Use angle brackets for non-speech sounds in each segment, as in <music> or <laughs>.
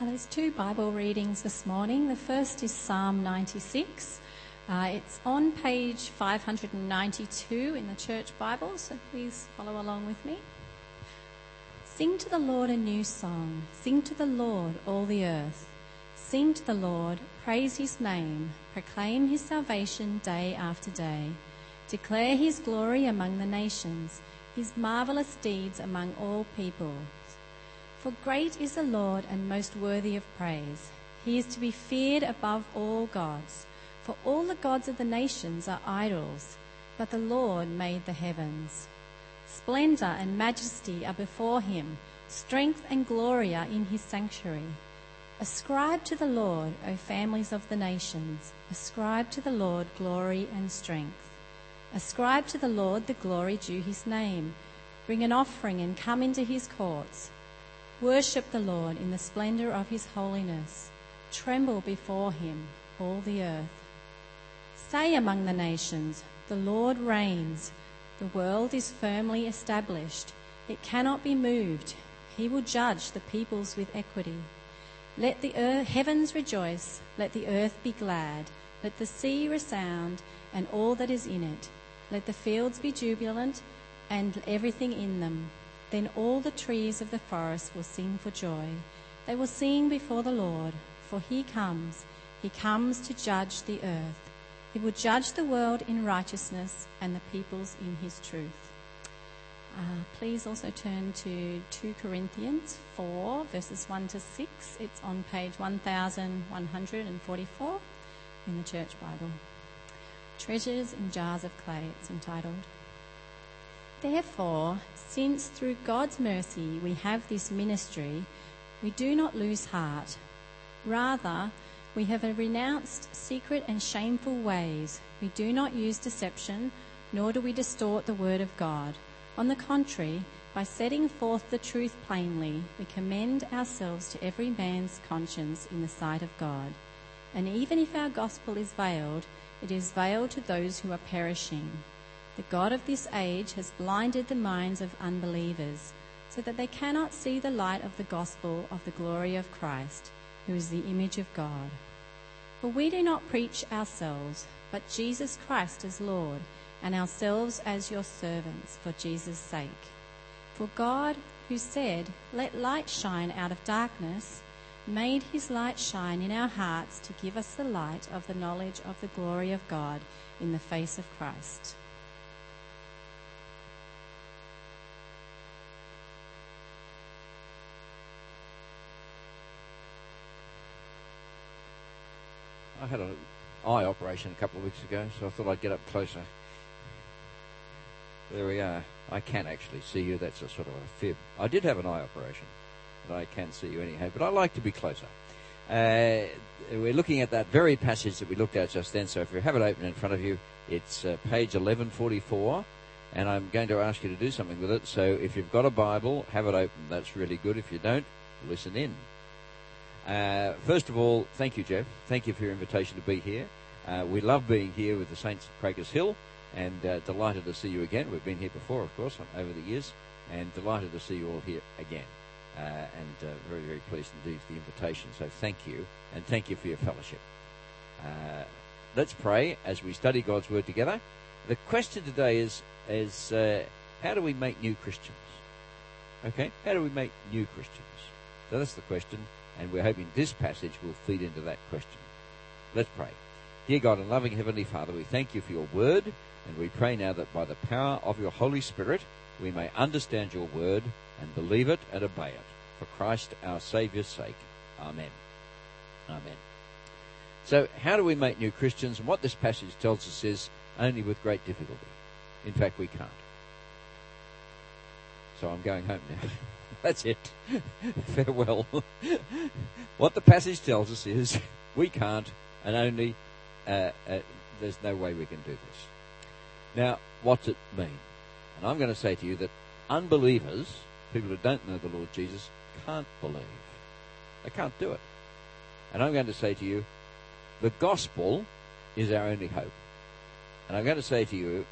Uh, there's two Bible readings this morning. The first is Psalm 96. Uh, it's on page 592 in the Church Bible, so please follow along with me. Sing to the Lord a new song. Sing to the Lord, all the earth. Sing to the Lord, praise his name, proclaim his salvation day after day. Declare his glory among the nations, his marvelous deeds among all peoples. For great is the Lord and most worthy of praise. He is to be feared above all gods. For all the gods of the nations are idols, but the Lord made the heavens. Splendor and majesty are before him, strength and glory are in his sanctuary. Ascribe to the Lord, O families of the nations, ascribe to the Lord glory and strength. Ascribe to the Lord the glory due his name. Bring an offering and come into his courts. Worship the Lord in the splendor of his holiness. Tremble before him, all the earth. Say among the nations, The Lord reigns. The world is firmly established. It cannot be moved. He will judge the peoples with equity. Let the earth, heavens rejoice. Let the earth be glad. Let the sea resound and all that is in it. Let the fields be jubilant and everything in them. Then all the trees of the forest will sing for joy. They will sing before the Lord, for he comes. He comes to judge the earth. He will judge the world in righteousness and the peoples in his truth. Uh, please also turn to 2 Corinthians 4, verses 1 to 6. It's on page 1144 in the Church Bible. Treasures in Jars of Clay, it's entitled. Therefore, since through God's mercy we have this ministry, we do not lose heart. Rather, we have renounced secret and shameful ways. We do not use deception, nor do we distort the word of God. On the contrary, by setting forth the truth plainly, we commend ourselves to every man's conscience in the sight of God. And even if our gospel is veiled, it is veiled to those who are perishing the God of this age has blinded the minds of unbelievers so that they cannot see the light of the gospel of the glory of Christ, who is the image of God. For we do not preach ourselves, but Jesus Christ as Lord, and ourselves as your servants for Jesus' sake. For God, who said, Let light shine out of darkness, made his light shine in our hearts to give us the light of the knowledge of the glory of God in the face of Christ. I had an eye operation a couple of weeks ago, so I thought I'd get up closer. There we are. I can actually see you. That's a sort of a fib. I did have an eye operation, but I can see you anyhow. But I like to be closer. Uh, we're looking at that very passage that we looked at just then. So if you have it open in front of you, it's uh, page 1144, and I'm going to ask you to do something with it. So if you've got a Bible, have it open. That's really good. If you don't, listen in. Uh, first of all, thank you, Jeff. Thank you for your invitation to be here. Uh, we love being here with the Saints of Hill and uh, delighted to see you again. We've been here before, of course, over the years, and delighted to see you all here again. Uh, and uh, very, very pleased indeed for the invitation. So thank you, and thank you for your fellowship. Uh, let's pray as we study God's Word together. The question today is, is how do we make new Christians? Okay, how do we make new Christians? So that's the question and we're hoping this passage will feed into that question. Let's pray. Dear God and loving Heavenly Father, we thank you for your word, and we pray now that by the power of your Holy Spirit, we may understand your word and believe it and obey it. For Christ our Saviour's sake. Amen. Amen. So, how do we make new Christians? And what this passage tells us is only with great difficulty. In fact, we can't. So I'm going home now. <laughs> <laughs> That's it. <laughs> Farewell. <laughs> what the passage tells us is we can't, and only uh, uh, there's no way we can do this. Now, what's it mean? And I'm going to say to you that unbelievers, people who don't know the Lord Jesus, can't believe. They can't do it. And I'm going to say to you, the gospel is our only hope. And I'm going to say to you,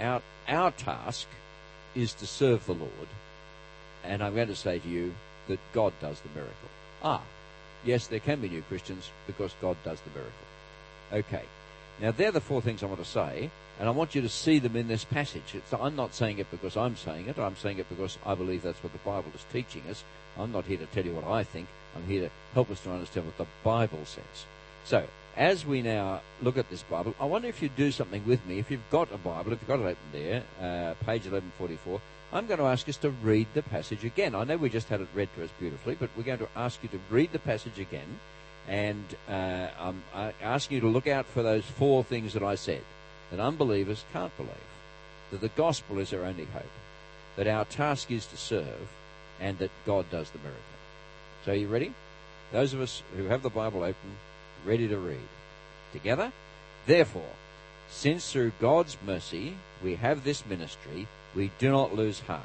our, our task is to serve the Lord and I'm going to say to you that God does the miracle. Ah, Yes, there can be new Christians because God does the miracle. Okay. Now, they're the four things I want to say, and I want you to see them in this passage. It's, I'm not saying it because I'm saying it. I'm saying it because I believe that's what the Bible is teaching us. I'm not here to tell you what I think. I'm here to help us to understand what the Bible says. So, as we now look at this Bible, I wonder if you'd do something with me. If you've got a Bible, if you've got it open there, uh, page 1144, I'm going to ask us to read the passage again. I know we just had it read to us beautifully, but we're going to ask you to read the passage again. And uh, I'm asking you to look out for those four things that I said that unbelievers can't believe, that the gospel is our only hope, that our task is to serve, and that God does the miracle. So, are you ready? Those of us who have the Bible open, ready to read. Together? Therefore, since through God's mercy we have this ministry, we do not lose heart.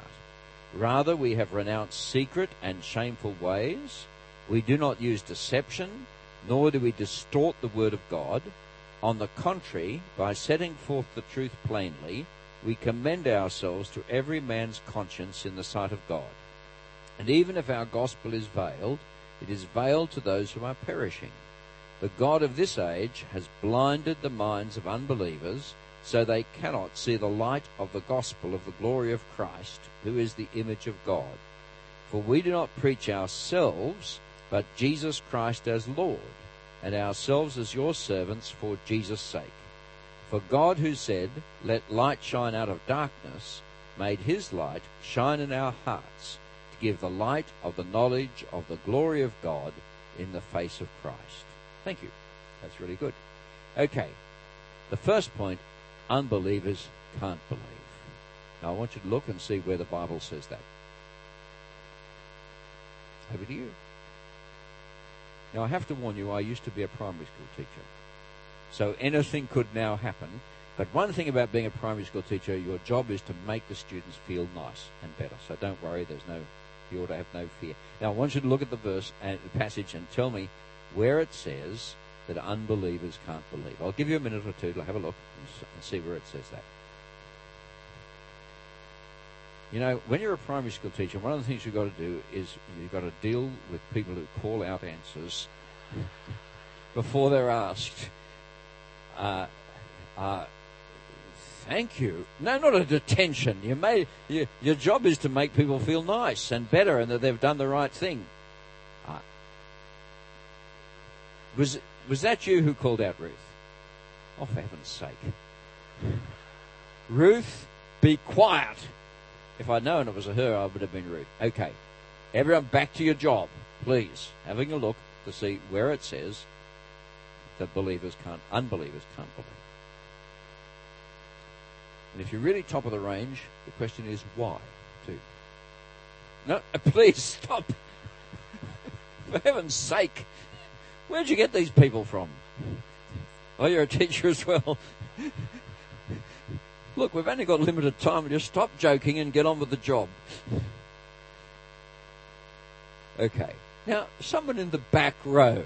Rather, we have renounced secret and shameful ways. We do not use deception, nor do we distort the word of God. On the contrary, by setting forth the truth plainly, we commend ourselves to every man's conscience in the sight of God. And even if our gospel is veiled, it is veiled to those who are perishing. The God of this age has blinded the minds of unbelievers so they cannot see the light of the gospel of the glory of Christ, who is the image of God. For we do not preach ourselves, but Jesus Christ as Lord, and ourselves as your servants for Jesus' sake. For God, who said, Let light shine out of darkness, made his light shine in our hearts, to give the light of the knowledge of the glory of God in the face of Christ. Thank you. That's really good. Okay. The first point unbelievers can't believe. Now, I want you to look and see where the Bible says that. Over to you. Now, I have to warn you, I used to be a primary school teacher. So anything could now happen. But one thing about being a primary school teacher, your job is to make the students feel nice and better. So don't worry, there's no, you ought to have no fear. Now, I want you to look at the verse and the passage and tell me where it says that unbelievers can't believe. I'll give you a minute or two to have a look and see where it says that. You know, when you're a primary school teacher, one of the things you've got to do is you've got to deal with people who call out answers before they're asked. Uh, uh, thank you. No, not a detention. You may, you, your job is to make people feel nice and better and that they've done the right thing. Uh, was was that you who called out Ruth? Oh, for heaven's sake. Ruth, be quiet. If I'd known it was a her, I would have been rude. Okay. Everyone back to your job, please. Having a look to see where it says that believers can't, unbelievers can't believe. And if you're really top of the range, the question is why, too. No, <laughs> please stop. <laughs> For heaven's sake. Where'd you get these people from? Oh, you're a teacher as well. Look, we've only got limited time. Just stop joking and get on with the job. Okay. Now, someone in the back row.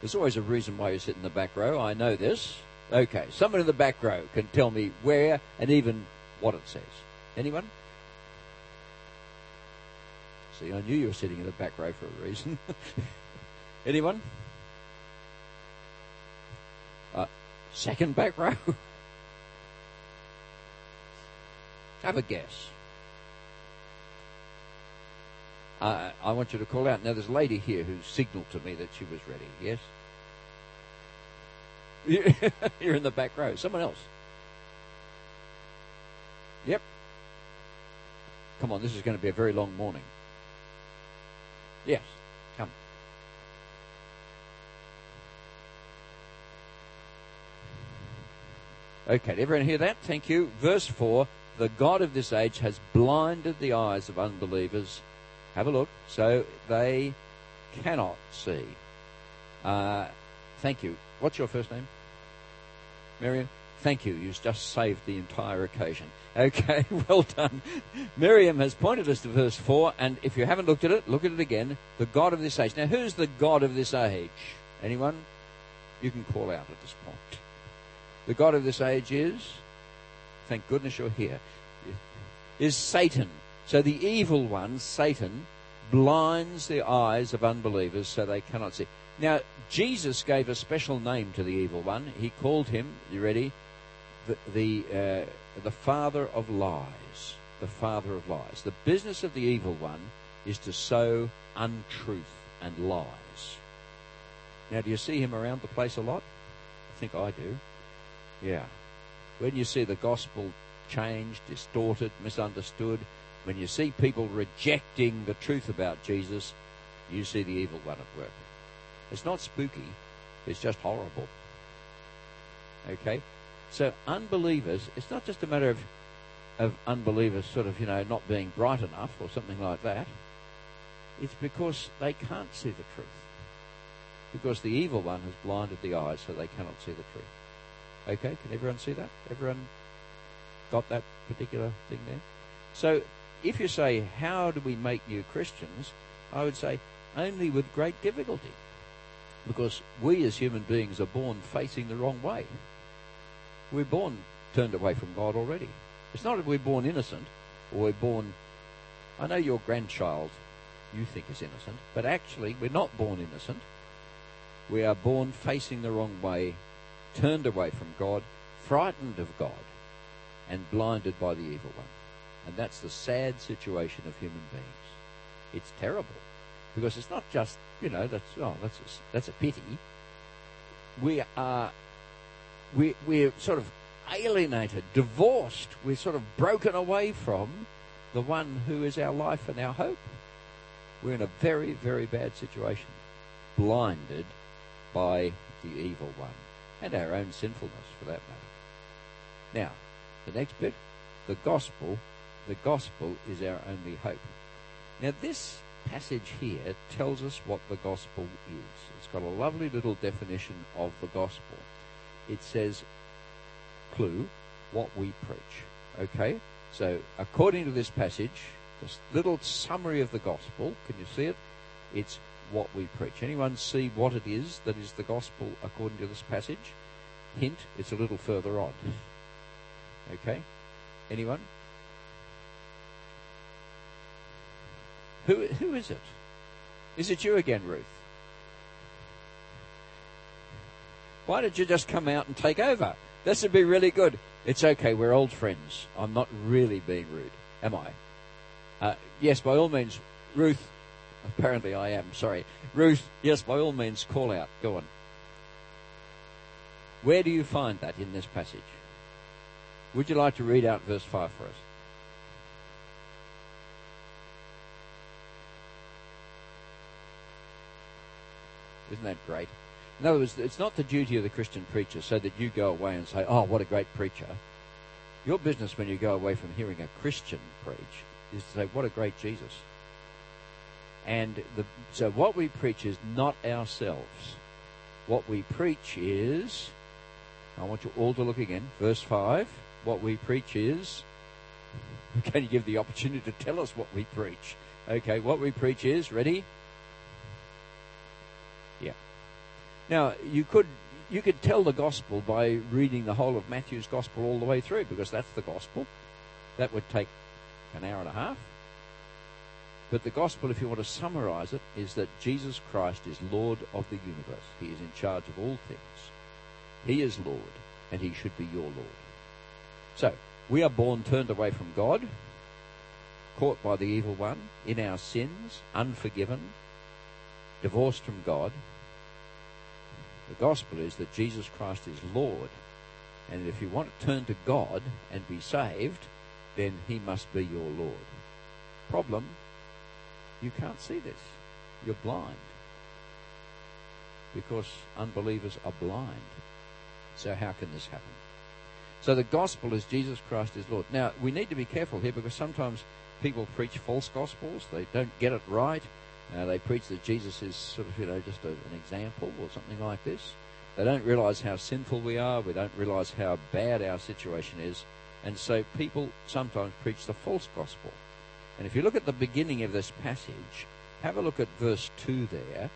There's always a reason why you sit in the back row. I know this. Okay. Someone in the back row can tell me where and even what it says. Anyone? See, I knew you were sitting in the back row for a reason. <laughs> Anyone? Uh, second back row? <laughs> Have a guess. Uh, I want you to call out. Now, there's a lady here who signaled to me that she was ready. Yes? <laughs> You're in the back row. Someone else. Yep. Come on, this is going to be a very long morning. Yes. Okay, did everyone hear that? Thank you. Verse 4 The God of this age has blinded the eyes of unbelievers. Have a look. So they cannot see. Uh, thank you. What's your first name? Miriam? Thank you. You've just saved the entire occasion. Okay, <laughs> well done. Miriam has pointed us to verse 4, and if you haven't looked at it, look at it again. The God of this age. Now, who's the God of this age? Anyone? You can call out at this point the God of this age is, thank goodness you're here, is Satan. So the evil one, Satan, blinds the eyes of unbelievers so they cannot see. Now, Jesus gave a special name to the evil one. He called him, you ready? The, the, uh, the father of lies. The father of lies. The business of the evil one is to sow untruth and lies. Now, do you see him around the place a lot? I think I do. Yeah. When you see the gospel changed, distorted, misunderstood, when you see people rejecting the truth about Jesus, you see the evil one at work. It's not spooky, it's just horrible. Okay? So, unbelievers, it's not just a matter of, of unbelievers sort of, you know, not being bright enough or something like that. It's because they can't see the truth. Because the evil one has blinded the eyes so they cannot see the truth. Okay, can everyone see that? Everyone got that particular thing there? So, if you say, How do we make new Christians? I would say, only with great difficulty. Because we as human beings are born facing the wrong way. We're born turned away from God already. It's not that we're born innocent or we're born. I know your grandchild you think is innocent, but actually we're not born innocent. We are born facing the wrong way, turned away from God, frightened of God, and blinded by the evil one. And that's the sad situation of human beings. It's terrible because it's not just you know that's oh that's a, that's a pity. We are we we're sort of alienated, divorced. We're sort of broken away from the one who is our life and our hope. We're in a very very bad situation, blinded by the evil one and our own sinfulness for that matter. Now, the next bit, the gospel the gospel is our only hope. Now, this passage here tells us what the gospel is. It's got a lovely little definition of the gospel. It says, clue, what we preach. Okay? So, according to this passage, this little summary of the gospel, can you see it? It's what we preach. Anyone see what it is that is the gospel according to this passage? Hint, it's a little further on. <laughs> Okay? Anyone? Who, who is it? Is it you again, Ruth? Why did you just come out and take over? This would be really good. It's okay, we're old friends. I'm not really being rude, am I? Uh, yes, by all means, Ruth. Apparently, I am. Sorry. Ruth, yes, by all means, call out. Go on. Where do you find that in this passage? Would you like to read out verse 5 for us? Isn't that great? In other words, it's not the duty of the Christian preacher so that you go away and say, oh, what a great preacher. Your business when you go away from hearing a Christian preach is to say, what a great Jesus. And the, so what we preach is not ourselves. What we preach is, I want you all to look again, verse 5. What we preach is, <laughs> can you give the opportunity to tell us what we preach? Okay, what we preach is, ready? Yeah. Now, you could you could tell the gospel by reading the whole of Matthew's gospel all the way through because that's the gospel. That would take an hour and a half. But the gospel, if you want to summarize it, is that Jesus Christ is Lord of the universe. He is in charge of all things. He is Lord, and he should be your Lord. So, we are born turned away from God, caught by the evil one, in our sins, unforgiven, divorced from God, the gospel is that Jesus Christ is Lord. And if you want to turn to God and be saved, then he must be your Lord. Problem, you can't see this. You're blind. Because unbelievers are blind. So how can this happen? So the gospel is Jesus Christ is Lord. Now, we need to be careful here because sometimes people preach false gospels. They don't get it right. Uh, they preach that Jesus is sort of, you know, just a, an example or something like this. They don't realize how sinful we are. We don't realize how bad our situation is. And so people sometimes preach the false gospel. And if you look at the beginning of this passage, have a look at verse 2 there.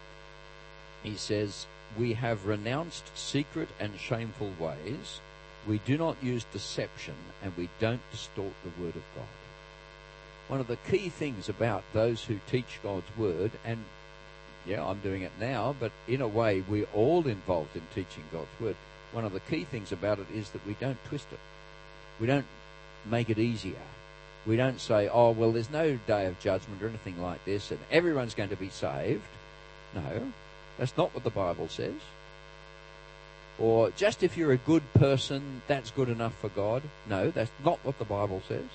He says, We have renounced secret and shameful ways. We do not use deception and we don't distort the word of God. one of the key things about those who teach God's Word, and yeah, I'm doing it now, but in a way, we're all involved in teaching God's Word. One of the key things about it is that we don't twist it. We don't make it easier. We don't say, oh, well, there's no day of judgment or anything like this, and everyone's going to be saved. No, that's not what the Bible says. Or just if you're a good person, that's good enough for God. No, that's not what the Bible says.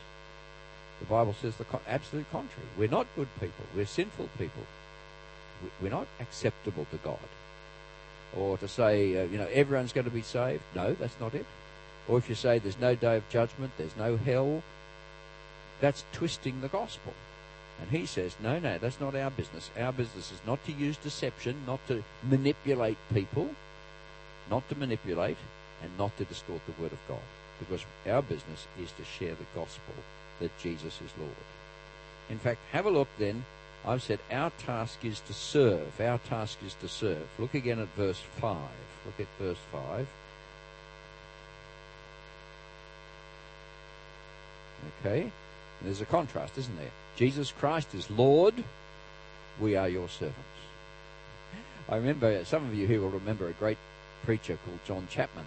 The Bible says the absolute contrary. We're not good people. We're sinful people. We're not acceptable to God. Or to say, uh, you know, everyone's going to be saved. No, that's not it. Or if you say there's no day of judgment, there's no hell, that's twisting the gospel. And he says, no, no, that's not our business. Our business is not to use deception, not to manipulate people, not to manipulate, and not to distort the word of God. Because our business is to share the gospel that Jesus is Lord. In fact, have a look then. I've said our task is to serve. Our task is to serve. Look again at verse 5. Look at verse 5. Okay? And there's a contrast, isn't there? Jesus Christ is Lord. We are your servants. I remember, some of you here will remember a great preacher called John Chapman.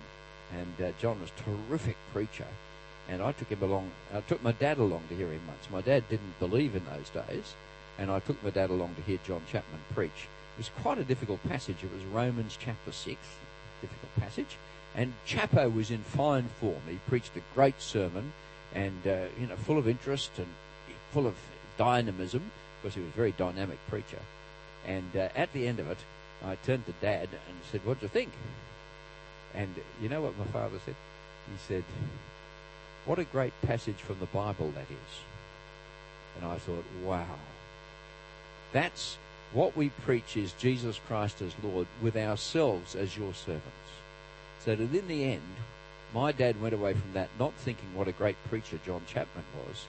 And uh, John was a terrific preacher and I took him along. I took my dad along to hear him once. My dad didn't believe in those days, and I took my dad along to hear John Chapman preach. It was quite a difficult passage. It was Romans chapter six, difficult passage, and Chapo was in fine form. He preached a great sermon, and uh, you know, full of interest and full of dynamism, because he was a very dynamic preacher. And uh, at the end of it, I turned to Dad and said, "What do you think?" And you know what my father said? He said, what a great passage from the Bible that is. And I thought, wow. That's what we preach is Jesus Christ as Lord with ourselves as your servants. So that in the end, my dad went away from that not thinking what a great preacher John Chapman was,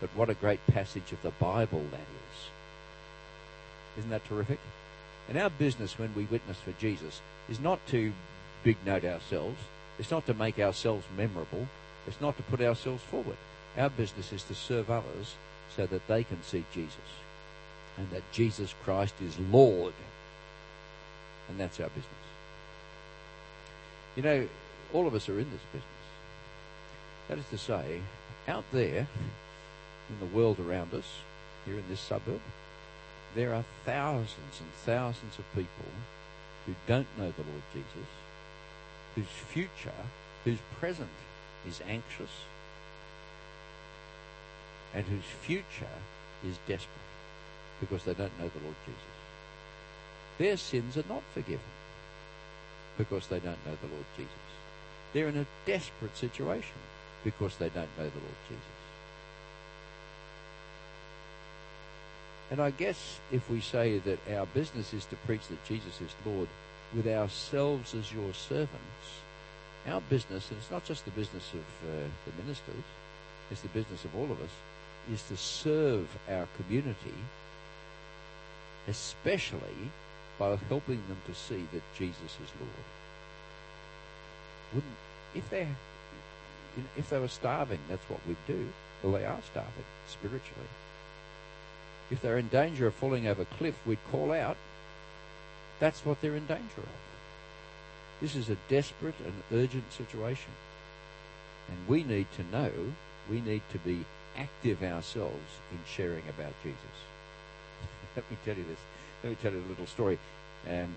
but what a great passage of the Bible that is. Isn't that terrific? And our business when we witness for Jesus is not to big note ourselves. It's not to make ourselves memorable. It's not to put ourselves forward. Our business is to serve others so that they can see Jesus and that Jesus Christ is Lord. And that's our business. You know, all of us are in this business. That is to say, out there in the world around us, here in this suburb, there are thousands and thousands of people who don't know the Lord Jesus, whose future, whose present is anxious and whose future is desperate because they don't know the Lord Jesus. Their sins are not forgiven because they don't know the Lord Jesus. They're in a desperate situation because they don't know the Lord Jesus. And I guess if we say that our business is to preach that Jesus is Lord with ourselves as your servants, our business, and it's not just the business of uh, the ministers, it's the business of all of us, is to serve our community, especially by helping them to see that Jesus is Lord. Wouldn't if they if they were starving, that's what we'd do. Well, they are starving spiritually. If they're in danger of falling over a cliff, we'd call out. That's what they're in danger of. This is a desperate and urgent situation. And we need to know, we need to be active ourselves in sharing about Jesus. <laughs> Let me tell you this. Let me tell you a little story um,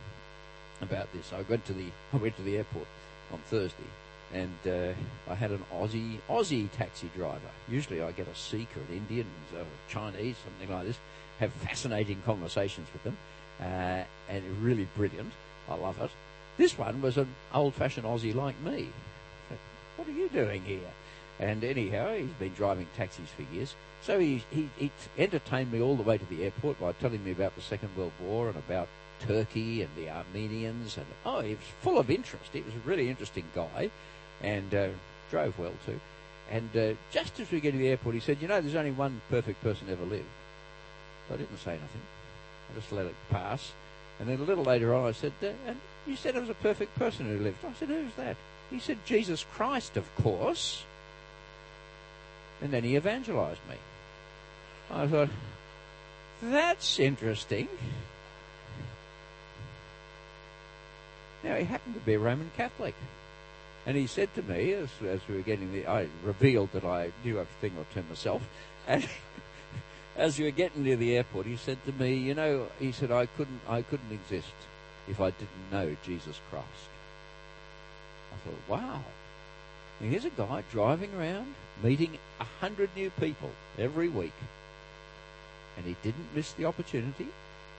about this. I went to the <laughs> I went to the airport on Thursday, and uh, I had an Aussie Aussie taxi driver. Usually, I get a Sikh or an Indian, or Chinese, something like this. Have fascinating conversations with them, uh, and really brilliant. I love it. This one was an old fashioned Aussie like me. What are you doing here? And anyhow, he's been driving taxis for years. So he, he, he entertained me all the way to the airport by telling me about the Second World War and about Turkey and the Armenians. And oh, he was full of interest. He was a really interesting guy and uh, drove well too. And uh, just as we get to the airport, he said, You know, there's only one perfect person ever lived. So I didn't say anything. I just let it pass. And then a little later on, I said, And you said it was a perfect person who lived. I said, Who's that? He said, Jesus Christ, of course. And then he evangelized me. I thought, that's interesting. Now, he happened to be a Roman Catholic. And he said to me, as, as we were getting the, I revealed that I knew a thing or two myself. And <laughs> as we were getting near the airport, he said to me, you know, he said, I couldn't, I couldn't exist if I didn't know Jesus Christ. I thought, wow. And here's a guy driving around, meeting a hundred new people every week. And he didn't miss the opportunity.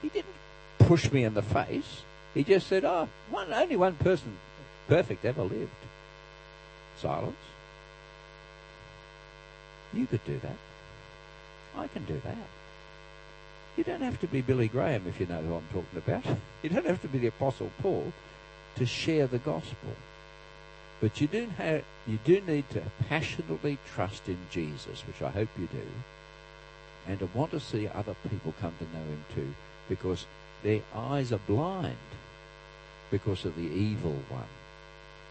He didn't push me in the face. He just said, oh, one, only one person perfect ever lived. Silence. You could do that. I can do that. You don't have to be Billy Graham if you know who I'm talking about. <laughs> You don't have to be the Apostle Paul to share the gospel. But you do, have, you do need to passionately trust in Jesus, which I hope you do, and to want to see other people come to know him too, because their eyes are blind because of the evil one.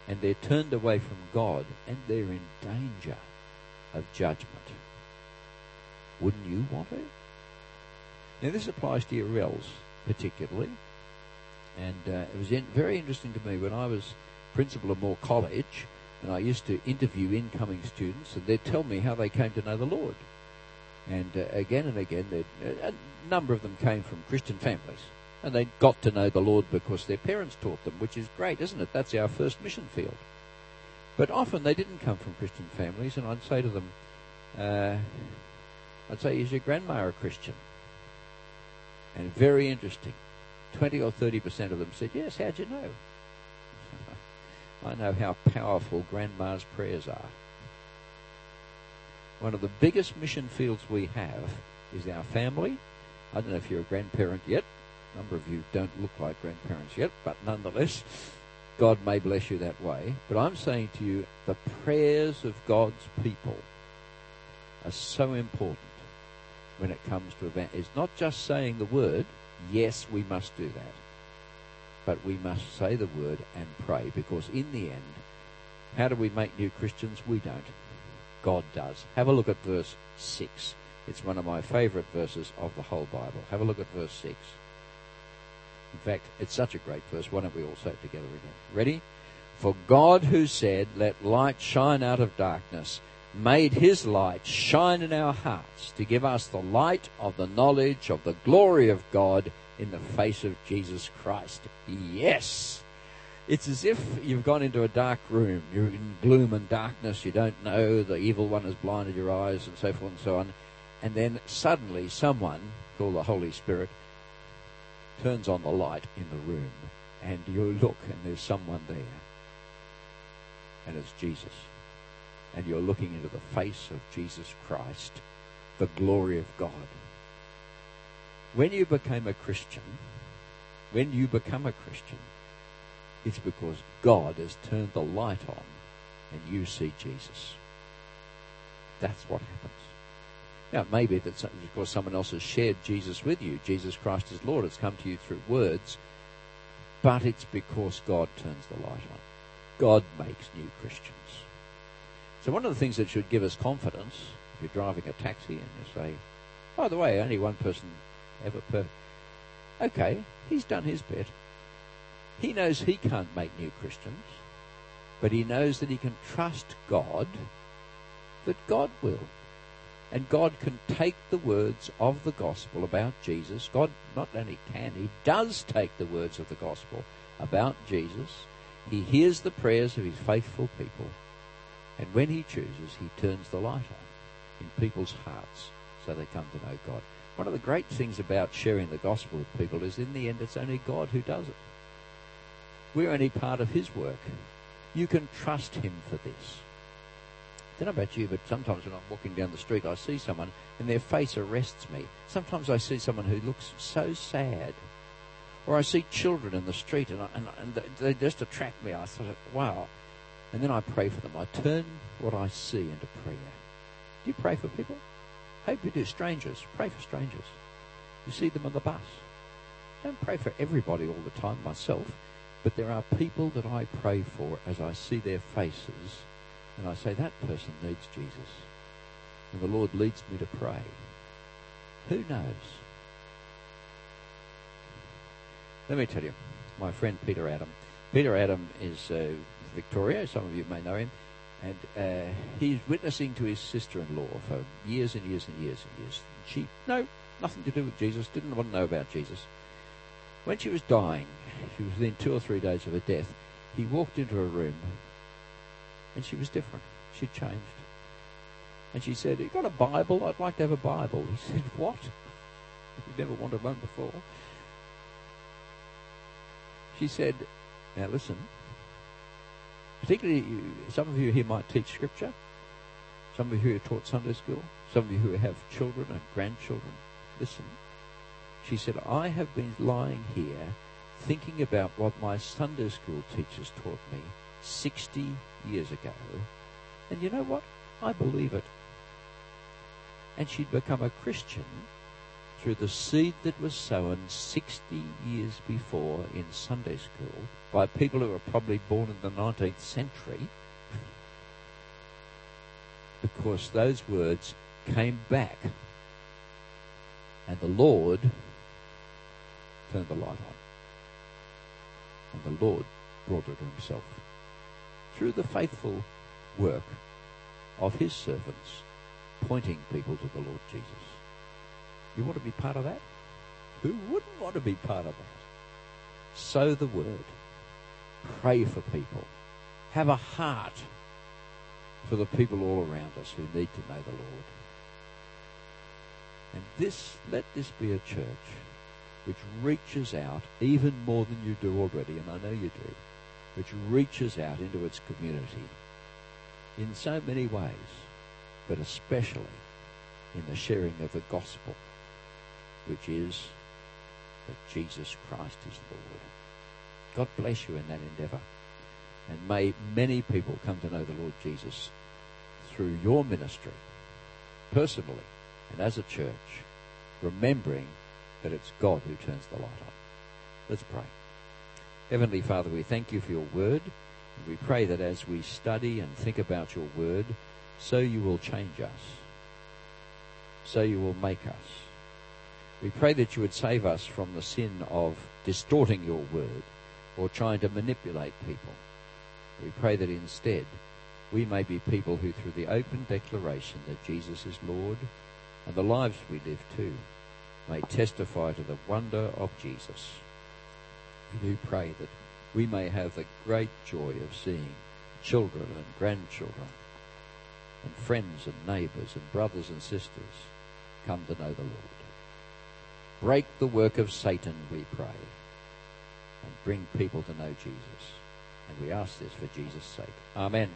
And they're turned away from God, and they're in danger of judgment. Wouldn't you want to? Now, this applies to Urels particularly. And uh, it was in, very interesting to me when I was principal of Moore College, and I used to interview incoming students, and they'd tell me how they came to know the Lord. And uh, again and again, a number of them came from Christian families. And they got to know the Lord because their parents taught them, which is great, isn't it? That's our first mission field. But often they didn't come from Christian families, and I'd say to them, uh, I'd say, is your grandma a Christian? And very interesting. 20 or 30% of them said, yes, how'd you know? I know how powerful grandma's prayers are. One of the biggest mission fields we have is our family. I don't know if you're a grandparent yet. A number of you don't look like grandparents yet, but nonetheless, God may bless you that way. But I'm saying to you, the prayers of God's people are so important when it comes to event. It's not just saying the word. Yes, we must do that. But we must say the word and pray because in the end, how do we make new Christians? We don't. God does. Have a look at verse 6. It's one of my favorite verses of the whole Bible. Have a look at verse 6. In fact, it's such a great verse. Why don't we all say it together again? Ready? For God who said, Let light shine out of darkness, made his light shine in our hearts to give us the light of the knowledge of the glory of God in the face of Jesus Christ. Yes! It's as if you've gone into a dark room. You're in gloom and darkness. You don't know. The evil one has blinded your eyes and so forth and so on. And then suddenly someone, called the Holy Spirit, turns on the light in the room. And you look and there's someone there. And it's Jesus. And you're looking into the face of Jesus Christ, the glory of God. When you became a Christian, when you become a Christian, it's because God has turned the light on and you see Jesus. That's what happens. Now, it may maybe that's because someone else has shared Jesus with you. Jesus Christ is Lord. It's come to you through words. But it's because God turns the light on. God makes new Christians. So one of the things that should give us confidence, if you're driving a taxi and you say, by the way, only one person ever per... Okay, he's done his bit. He knows he can't make new Christians, but he knows that he can trust God that God will. And God can take the words of the gospel about Jesus. God not only can, He does take the words of the gospel about Jesus. He hears the prayers of His faithful people. And when He chooses, He turns the light on in people's hearts so they come to know God. One of the great things about sharing the gospel with people is in the end, it's only God who does it. We're only part of His work. You can trust Him for this I don't know about you, but sometimes when I'm walking down the street, I see someone and their face arrests me. Sometimes I see someone who looks so sad. Or I see children in the street and, I, and, and they just attract me. I thought, wow. And then I pray for them. I turn what I see into prayer. Do you pray for people? Hope you do. Strangers. Pray for strangers. You see them on the bus. Don't pray for everybody all the time myself, but there are people that I pray for as I see their faces and I say, that person needs Jesus. And the Lord leads me to pray. Who knows? Let me tell you, my friend Peter Adam. Peter Adam is uh, Victoria. Some of you may know him. And uh, he's witnessing to his sister-in-law for years and years and years and years. She, no, nothing to do with Jesus, didn't want to know about Jesus. When she was dying, she was within two or three days of her death, he walked into her room and she was different. She'd changed. And she said, You got a Bible? I'd like to have a Bible. He said, What? You've never wanted one before. She said, Now listen, particularly uh, some of you here might teach scripture, some of you who taught Sunday school, some of you who have children and grandchildren. Listen. She said, I have been lying here thinking about what my Sunday school teachers taught me 60 years ago. And you know what? I believe it. And she'd become a Christian through the seed that was sown 60 years before in Sunday school by people who were probably born in the 19th century. because those words came back and the Lord turned the light on. And the Lord brought it to himself through the faithful work of his servants, pointing people to the Lord Jesus. You want to be part of that? Who wouldn't want to be part of that? Sow the word. Pray for people. Have a heart for the people all around us who need to know the Lord. And this, let this be a church which reaches out even more than you do already, and I know you do, which reaches out into its community in so many ways, but especially in the sharing of the gospel, which is that Jesus Christ is the Lord. God bless you in that endeavor. And may many people come to know the Lord Jesus through your ministry, personally and as a church, remembering that it's God who turns the light on. Let's pray. Heavenly Father, we thank you for your word. And we pray that as we study and think about your word, so you will change us. So you will make us. We pray that you would save us from the sin of distorting your word or trying to manipulate people. We pray that instead we may be people who, through the open declaration that Jesus is Lord and the lives we live too, may testify to the wonder of Jesus. We do pray that we may have the great joy of seeing children and grandchildren and friends and neighbours and brothers and sisters come to know the Lord. Break the work of Satan, we pray, and bring people to know Jesus. And we ask this for Jesus' sake. Amen.